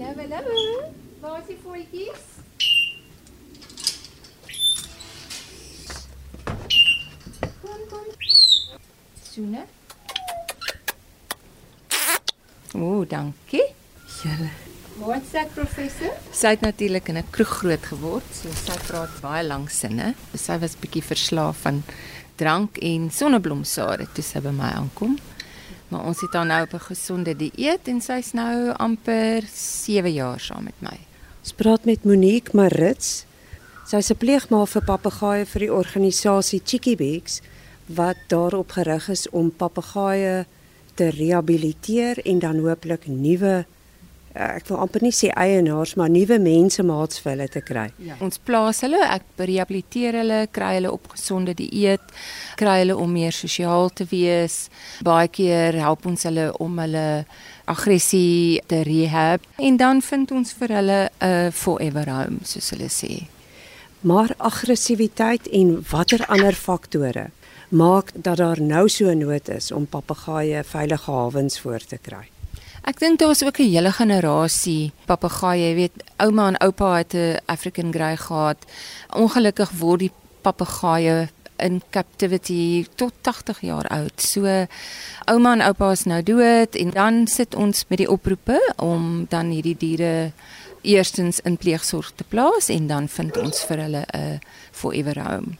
Hallo, hallo. Waar is die voetjies? Kom, kom. Soene. Ooh, dankie. Julle. Wat sê professor? Sy het natuurlik in 'n kroeg groot geword, so sy praat baie lank sinne. Sy was bietjie verslaaf van drank en sonneblomsade toe sy by my aankom. Maar ons het haar nou op 'n gesonde dieet en sy's nou amper 7 jaar saam met my. Ons praat met Monique Marits. Sy's 'n pleegma vir papegaaie vir die organisasie Cheeky Beaks wat daarop gerig is om papegaaie te rehabiliteer en dan hooplik nuwe ek wil amper nie sê eienaars maar nuwe mense maats vir hulle te kry. Ja. Ons plaas hulle, ek rehabiliteer hulle, kry hulle op gesonde dieet, kry hulle om meer sosiaal te wees. Baie keer help ons hulle om hulle aggressie te rehab en dan vind ons vir hulle 'n forever home soos hulle sê. Maar aggressiwiteit en watter ander faktore maak dat daar nou so 'n nood is om papegaaie veilige hawens voor te kry. Ek dink daar's ook 'n hele generasie papegaaie, jy weet, ouma en oupa het 'n African Grey gehad. Ongelukkig word die papegaaie in captivity tot 80 jaar oud. So ouma en oupa is nou dood en dan sit ons met die oproepe om dan hierdie diere eerstens in pleegsorg te plaas en dan vind ons vir hulle 'n forever home.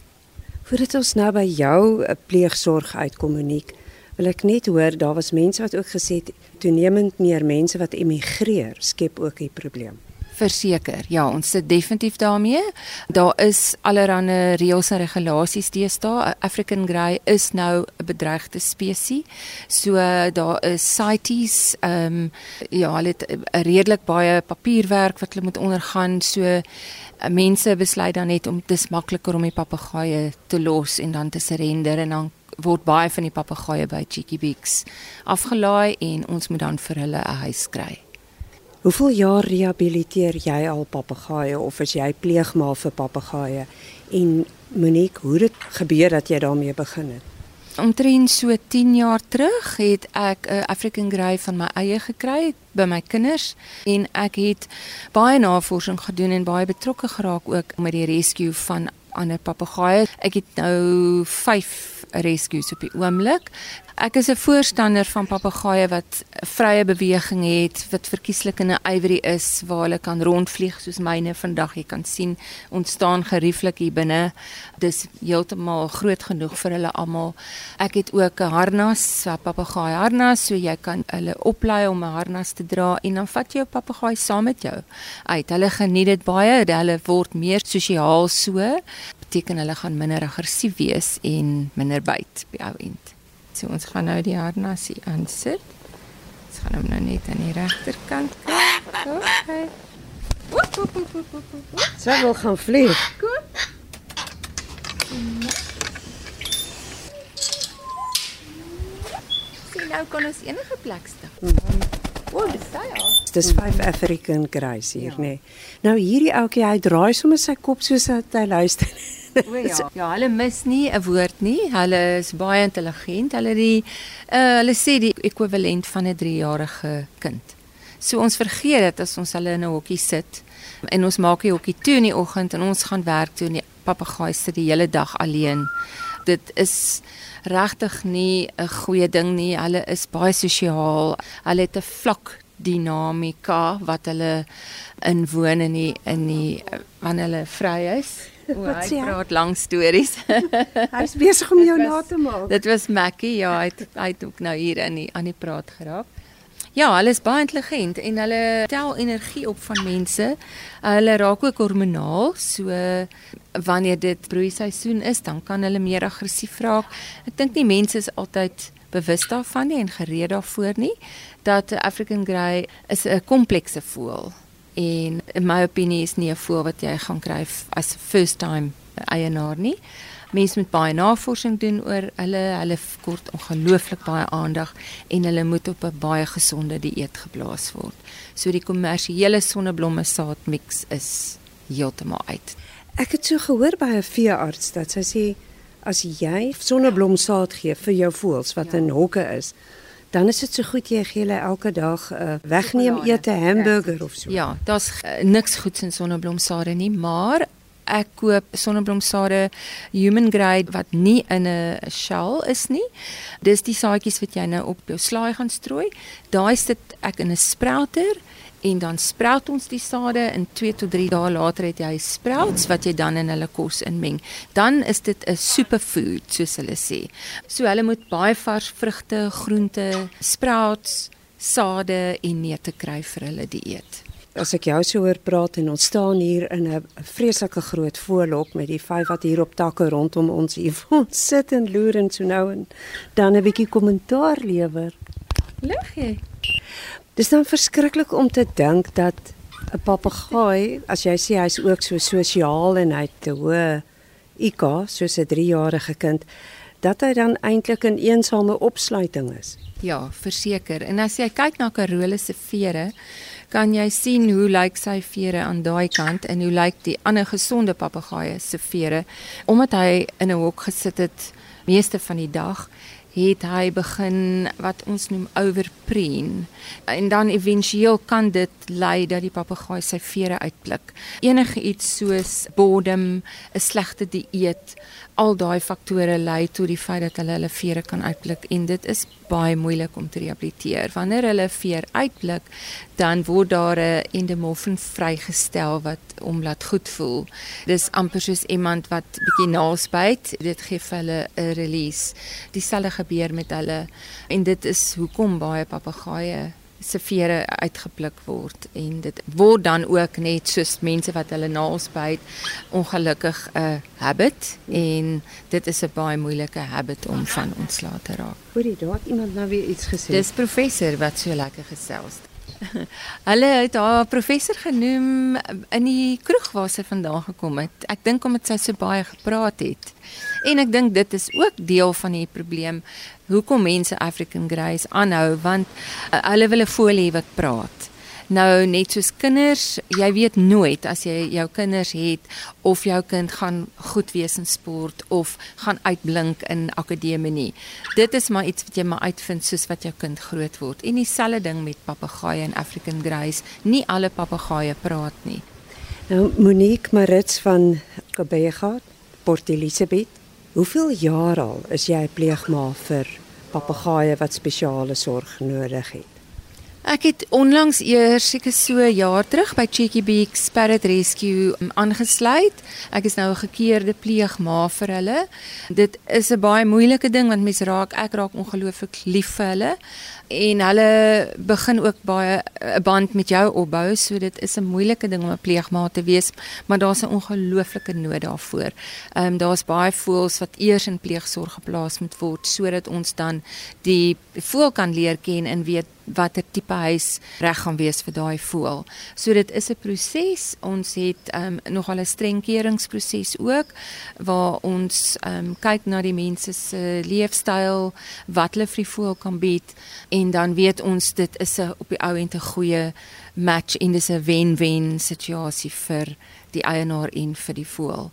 Voordat ons nou by jou 'n pleegsorg uitkom Monique, wil ek net hoor daar was mense wat ook gesê het toenemend meer mense wat emigreer skep ook 'n probleem. Verseker, ja, ons sit definitief daarmee. Daar is allerlei reëls en regulasies deesdae. African Grey is nou 'n bedreigde spesies. So daar is CITES, ehm um, ja, hulle het 'n redelik baie papierwerk wat hulle moet ondergaan. So mense besluit dan net om dis makliker om die papegaaie te los en dan te surrender en dan word baie van die papegaaie by Cheeky Beaks afgelaai en ons moet dan vir hulle 'n huis kry. Hoeveel jaar rehabiliteer jy al papegaaie of is jy pleegma vir papegaaie? En Monique, hoe het gebeur dat jy daarmee begin het? Omtrent so 10 jaar terug het ek 'n African Grey van my eie gekry by my kinders en ek het baie navorsing gedoen en baie betrokke geraak ook met die rescue van ander papegaaie. Ek het nou 5 rescues op die oomblik. Ek is 'n voorstander van papegaaie wat vrye beweging het, wat verkieslik in 'n ivory is waar hulle kan rondvlieg soos myne vandag jy kan sien ontstaan gerieflik hier binne. Dis heeltemal groot genoeg vir hulle almal. Ek het ook 'n harnas, 'n papegaai harnas, so jy kan hulle oplei om 'n harnas te dra en dan vat jy jou papegaai saam met jou. Uit. Hulle geniet dit baie. Hulle word meer sosiaal so beteken hulle gaan minder aggressief wees en minder byt by ou end. So ons gaan nou die harnasie aansit. Ons gaan hom nou net aan die regterkant kry. Okay. Sy wil gaan vlieg. Goed. Sien nou kan ons enige plek stap. O, dis daai al. Dis 5 African Greys hier, ja. nê. Nee. Nou hierdie ouetjie, hy draai sommer sy kop soos hy luister. O ja. Ja, hulle mis nie 'n woord nie. Hulle is baie intelligent. Hulle die uh, hulle sê die ekwivalent van 'n 3-jarige kind. So ons vergeet dit as ons hulle in 'n hokkie sit en ons maak die hokkie toe in die oggend en ons gaan werk toe en die papegaai sit die hele dag alleen. Dit is regtig nie 'n goeie ding nie. Hulle is baie sosiaal. Hulle het 'n vlak dinamika wat hulle inwoon in die in die wanneer hulle vry is. O, hy praat lang stories. Hy's besig om jou na te maak. Dit was Mackie, ja, hy het, hy het ook nou hier in die aan die praat geraak. Ja, hulle is baie intelligent en hulle tel energie op van mense. Hulle raak ook hormonaal, so wanneer dit broeiseisoen is, dan kan hulle meer aggressief raak. Ek dink nie mense is altyd bewus daarvan nie en gereed daarvoor nie dat African Grey is 'n komplekse voël en in my opinie is nie 'n voël wat jy gaan kry as first time eienaar nie. Mense moet baie navorsing doen oor hulle, hulle kort ongelooflik baie aandag en hulle moet op 'n baie gesonde dieet geplaas word. So die kommersiële sonneblomme saadmix is heeltemal uit. Ek het so gehoor by 'n veearts dat sy sê as jy sonneblomsaad gee vir jou voëls wat ja. in hokke is, dan is dit so goed jy gee hulle elke dag 'n uh, wegneem Sjokolade. ete hamburger of so. Ja, daar's uh, niks goeds in sonneblomsade nie, maar ek koop sonneblomsade human grade wat nie in 'n shell is nie. Dis die saadjies wat jy nou op jou slaai gaan strooi. Daai sit ek in 'n sprouter en dan sprout ons die sade in 2 tot 3 dae later het jy sprouts wat jy dan in hulle kos inmeng. Dan is dit 'n superfood soos hulle sê. So hulle moet baie vars vrugte, groente, sprouts, sade en neute kry vir hulle dieet. As ek jou so hoor praat en ons staan hier in 'n vreeslike groot voorlok met die vyf wat hier op takke rondom ons hier ons sit en loer en so nou en dan 'n bietjie kommentaar lewer. Lig jy? Dis dan verskriklik om te dink dat 'n papegaai, as jy sê hy's ook so sosiaal en hy het 'n hoë IQ soos 'n 3-jarige kind, dat hy dan eintlik 'n eensame opsluiting is. Ja, verseker. En as jy kyk na Carole se vere, kan jy sien hoe lyk sy vere aan daai kant en hoe lyk die ander gesonde papegaaie se vere? Omdat hy in 'n hok gesit het meeste van die dag het hy begin wat ons noem overpreen en dan éventueel kan dit lei dat die papegaai sy vere uitpluk. Enige iets soos boredom, 'n slegte dieet, al daai faktore lei tot die feit dat hulle hulle vere kan uitpluk en dit is baie moeilik om te rehabiliteer. Wanneer hulle veer uitpluk, dan word daar 'n endomorfin vrygestel wat hom laat goed voel. Dis amper soos iemand wat bietjie naasbyt, dit gee vir hulle 'n release. Dieselfde gebeur met hulle en dit is hoekom baie papegaaie se vere uitgepluk word en dit word dan ook net soos mense wat hulle naels byt ongelukkig 'n habit en dit is 'n baie moeilike habit om van ontslae te raak. Hoorie, daar het iemand nou weer iets gesê. Dis professor wat so lekker gesels. Hulle het haar professor genoem in die kroeg waar sy vandaan gekom het. Ek dink omdat sy so baie gepraat het. En ek dink dit is ook deel van die probleem hoekom mense African Greys aanhou want uh, hulle wil 'n folie wat praat. Nou net soos kinders, jy weet nooit as jy jou kinders het of jou kind gaan goed wees in sport of gaan uitblink in akademie nie. Dit is maar iets wat jy maar uitvind soos wat jou kind groot word. En dieselfde ding met papegaaie en African Greys. Nie alle papegaaie praat nie. Nou Monique Marits van Kabeegat, Port Elizabeth. Hoeveel jaar al is jy pleegma vir papegaaie wat spesiale sorg nodig het? Ek het onlangs eers seker so 'n jaar terug by Cheeky Beaks Parrot Rescue um, aangesluit. Ek is nou 'n gekeerde pleegma vir hulle. Dit is 'n baie moeilike ding want mense raak ek raak ongelooflik lief vir hulle en hulle begin ook baie 'n band met jou opbou, so dit is 'n moeilike ding om 'n pleegma te wees, maar daar's 'n ongelooflike nood daarvoor. Ehm um, daar's baie voëls wat eers in pleegsorg geplaas moet word sodat ons dan die voël kan leer ken en weet watter tipe huis reg gaan wees vir daai voël. So dit is 'n proses. Ons het um, nogal 'n streng keuringsproses ook waar ons um, kyk na die mense se leefstyl, wat hulle vir die voël kan bied dan weet ons dit is 'n op die ou end 'n goeie match en dis 'n wen-wen situasie vir die eienaar en vir die voël.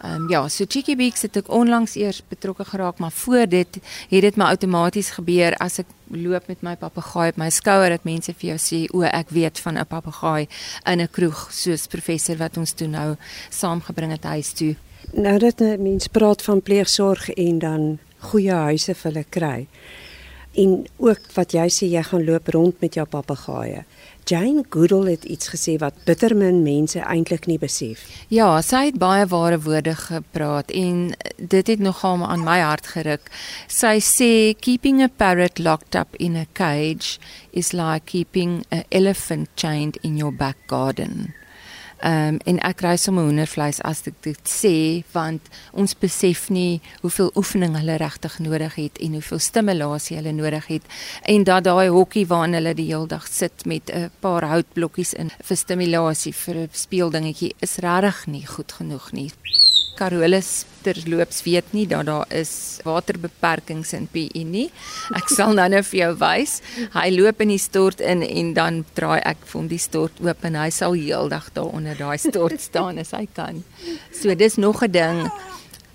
Ehm um, ja, so Cheeky Beaks het ek onlangs eers betrokke geraak, maar voor dit het dit maar outomaties gebeur as ek loop met my papegaai op my skouer dat mense vir jou sê o, ek weet van 'n papegaai in 'n kroeg soos professor wat ons toe nou saamgebring het huis toe. Nou dat 'n mens praat van pleegsorg en dan goeie huise vir hulle kry. En ook wat jy sê jy gaan loop rond met jou papegaaie. Jane Goodall het iets gesê wat bitter min mense eintlik nie besef. Ja, sy het baie ware woorde gepraat en dit het nogal aan my hart geruk. Sy sê keeping a parrot locked up in a cage is like keeping an elephant chained in your back garden. Ehm um, en ek kry sommer hoendervleis as ek dit sê want ons besef nie hoeveel oefening hulle regtig nodig het en hoeveel stimulasie hulle nodig het en dat daai hokkie waarin hulle die hele dag sit met 'n paar houtblokkies in vir stimulasie vir 'n speeldingetjie is regtig nie goed genoeg nie. Carolus terloops weet nie dat daar is waterbeperkings in PE nie. Ek sal nou nou vir jou wys. Hy loop in die stort in en dan draai ek vir hom die stort oop en hy sal heeldag daar onder daai stort staan as hy kan. So dis nog 'n ding.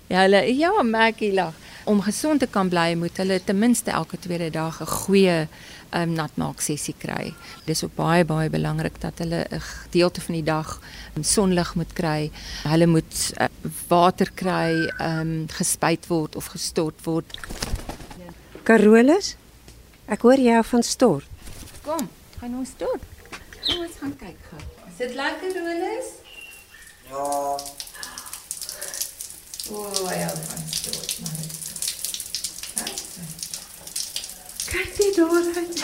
Ja, hulle ja, Maggie lag. Om gesond te kan bly, moet hulle ten minste elke tweede dag 'n goeie um, natmaak sessie kry. Dis ook baie baie belangrik dat hulle 'n gedeelte van die dag um, sonlig moet kry. Hulle moet uh, water kry, um, gespuit word of gestort word. Carolus, ek hoor jy van stort. Kom, gaan ons stort. Kom ons gaan kyk gou. Is dit lekker, Rolis? Ja, O, oh, ja, van stort, maar dit. Kyk net daar uit.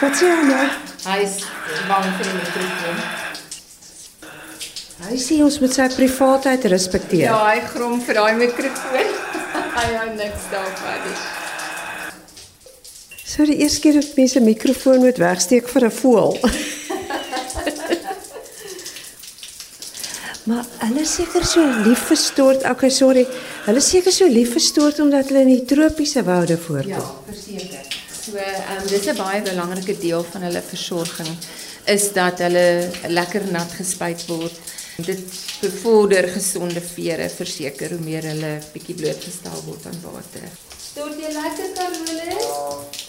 Wat sê jy nou? Hy is bang vir die mikrofoon. Hy sê ons moet sy privaatheid respekteer. Ja, hy grom vir daai mikrofoon. hy hou niks daarvan nie. So die eerste keer dat mense 'n mikrofoon moet wegsteek vir 'n voël. maar hulle seker so lief vir stort. Okay, sorry. Hulle is seker so lief vir stort omdat hulle in die tropiese woude voorkom. Ja, verseker. So, ehm um, dis 'n baie belangrike deel van hulle versorging is dat hulle lekker nat gespuit word. Dit bevorder gesonde vere, verseker hoe meer hulle bietjie blootgestel word aan water. Stort jy lekker Carolus?